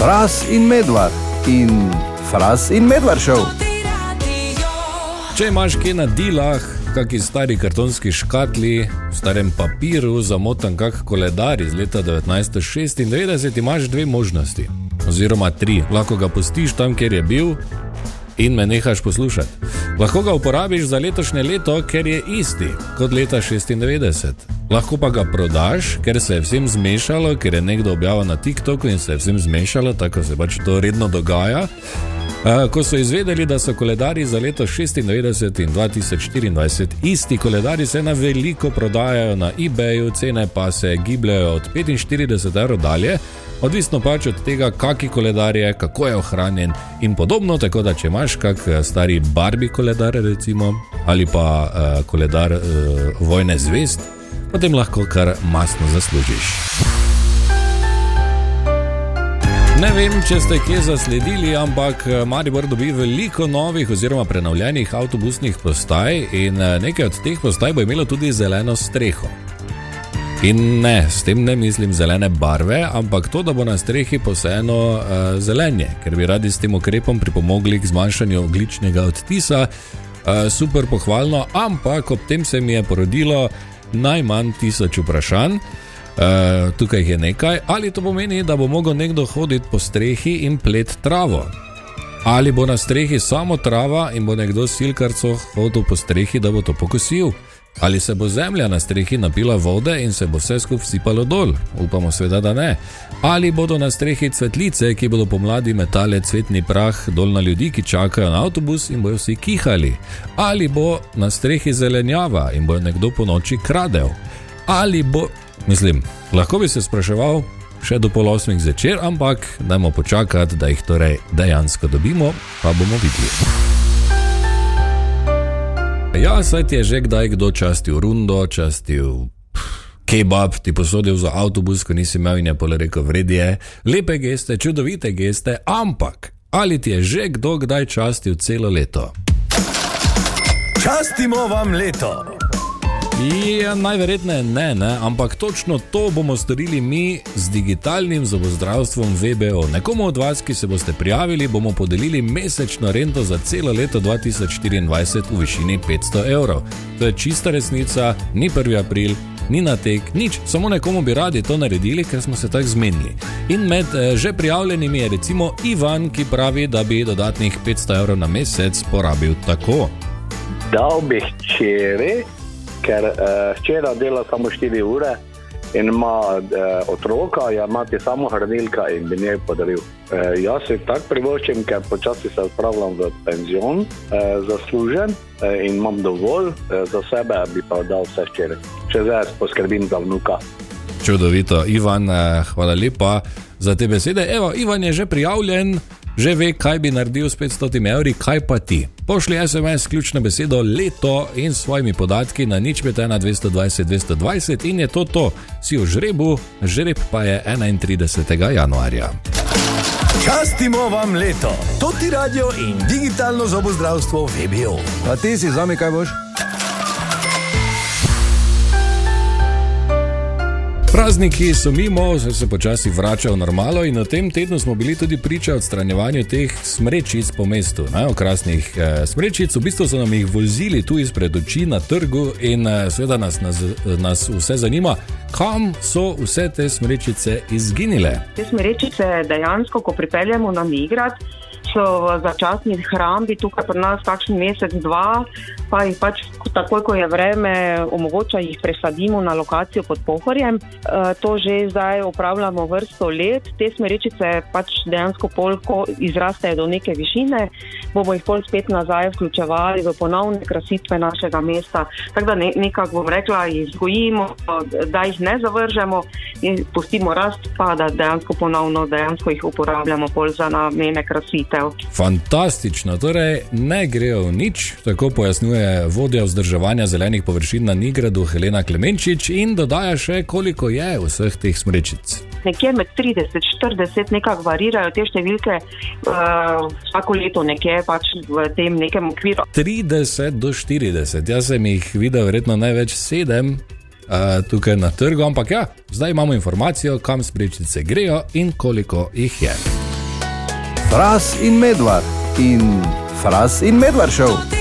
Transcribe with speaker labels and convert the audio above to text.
Speaker 1: Fras in medvard in Fras in medvard šel.
Speaker 2: Če imaš kje na dilah, kakšni stari kartonski škatli, v starem papiru, zamotan kak koledar iz leta 1996, imaš dve možnosti. Oziroma tri. Lahko ga pustiš tam, kjer je bil, in me nehaš poslušati. Lahko ga uporabiš za letošnje leto, ker je isti kot leta 96. Lahko pa ga prodaš, ker se je vsem zmešalo, ker je nekdo objavil na TikToku in se je vsem zmešalo, tako se pač to redno dogaja. Uh, ko so izvedeli, da so koledarji za leto 96 in 2024 isti koledarji, se na veliko prodajajo na eBayu, cene pa se gibljajo od 45 evrov dalje, odvisno pač od tega, kakšen koledar je, kako je ohranjen in podobno. Tako da, če imaš kak stari Barbie koledar, recimo, ali pa uh, koledar uh, vojne zvest, potem lahko kar masno zaslužiš. Ne vem, če ste kje zasledili, ampak Maribor dobi veliko novih oziroma prenovljenih avtobusnih postaj in nekaj od teh postaj bo imelo tudi zeleno streho. In ne, s tem ne mislim zelene barve, ampak to, da bo na strehi posejeno uh, zelenje, ker bi radi s tem ukrepom pripomogli k zmanjšanju ogličnega odtisa. Uh, super pohvalno, ampak ob tem se mi je porodilo najmanj tisoč vprašanj. Uh, tukaj je nekaj, ali to pomeni, da bo mogel nekdo hoditi po strehi in plet travo. Ali bo na strehi samo trava in bo nekdo silkarco hodil po strehi, da bo to pokosil. Ali se bo zemlja na strehi napila vode in se bo vse skupaj sipalo dol? Upamo, seveda, da ne. Ali bodo na strehi cvetlice, ki bodo pomladi metale cvetni prah dol na ljudi, ki čakajo na avtobus in bojo vsi kihali? Ali bo na strehi zelenjava in bo nekdo po noči kradel? Ali bo, mislim, lahko bi se spraševal še do pol osmih zvečer, ampak dajmo počakati, da jih torej dejansko dobimo, pa bomo videli. Ja, saj ti je že kdaj kdo častil rundo, častil kebab, ti posodil za avtobus, ko nisi imel in je pole rekel: vredje, lepe geste, čudovite geste, ampak ali ti je že kdo kdaj častil celo leto?
Speaker 1: Častimo vam leto!
Speaker 2: Ja, najverjetneje ne, ne, ampak točno to bomo storili mi z digitalnim zobozdravstvom VBO. Nekomu od vas, ki se boste prijavili, bomo podelili mesečno rento za celo leto 2024 v višini 500 evrov. To je čista resnica, ni 1. april. Ni na tek, nič, samo nekomu bi radi to naredili, ker smo se tako zmenili. In med eh, že prijavljenimi je recimo Ivan, ki pravi, da bi dodatnih 500 evrov na mesec porabil tako.
Speaker 3: Dal bi hčeri, ker uh, hčera dela samo 4 ure in ima uh, otroka, ja ima ti samo hranilka in bi njej podaril. Uh, jaz si tako privoščim, ker počasi se odpravljam v penzion, uh, zaslužen uh, in imam dovolj, uh, za sebe bi pa dal vse hčere. Če zdaj poskrbim za vnuka.
Speaker 2: Čudovito, Ivan, eh, hvala lepa za te besede. Evo, Ivan je že prijavljen, že ve, kaj bi naredil s 500 evri, kaj pa ti. Pošli SMS, ključno besedo leto in s svojimi podatki na nič pet 1 220 220 in je to to. Si v žrebu, žreb pa je 31. januarja.
Speaker 1: Častimo vam leto, to ti radio in digitalno zobozdravstvo VBO. A ti si za me kaj boš?
Speaker 2: Prazniki so mimo, zdaj se počasi vračajo v normalo in v tem tednu smo bili tudi priča odstranjevanju teh smrečic po mestu. Najokrasnih eh, smrečic, v bistvu so nam jih vozili tu izpred oči na trgu in eh, seveda nas, nas, nas vse zanima, kam so vse te smrečice izginile.
Speaker 4: Te smrečice dejansko, ko pripeljemo na migrat, so v začasni hrambi tukaj pri nas kakšen mesec, dva, pa jih pač takoj, ko je vreme, omogoča jih presadimo na lokacijo pod pohorjem. E, to že zdaj upravljamo vrsto let. Te smerečice pač dejansko polko izrastejo do neke višine, bomo jih pol spet nazaj vključevali v ponovne krasitve našega mesta. Tako da ne, nekako bom rekla, jih vzgojimo, da jih ne zavržemo in pustimo rast, pa da dejansko ponovno dejansko jih uporabljamo pol za namene krasitev.
Speaker 2: Fantastično, torej ne grejo v nič, tako pojasnjuje vodja vzdrževanja zelenih površin na Nigradu Helena Klemenčič in dodaja še, koliko je vseh teh smrečic.
Speaker 4: Nekje med 30 in 40 nekako varirajo te številke, uh, vsako leto nekje pač v tem nekem okviru.
Speaker 2: 30 do 40, jaz sem jih videl, verjetno največ sedem. Uh, tukaj na trgu, ampak ja, zdaj imamo informacijo, kam sprečice grejo in koliko jih je.
Speaker 1: Fras in Medvard in Fras in Medvard šel.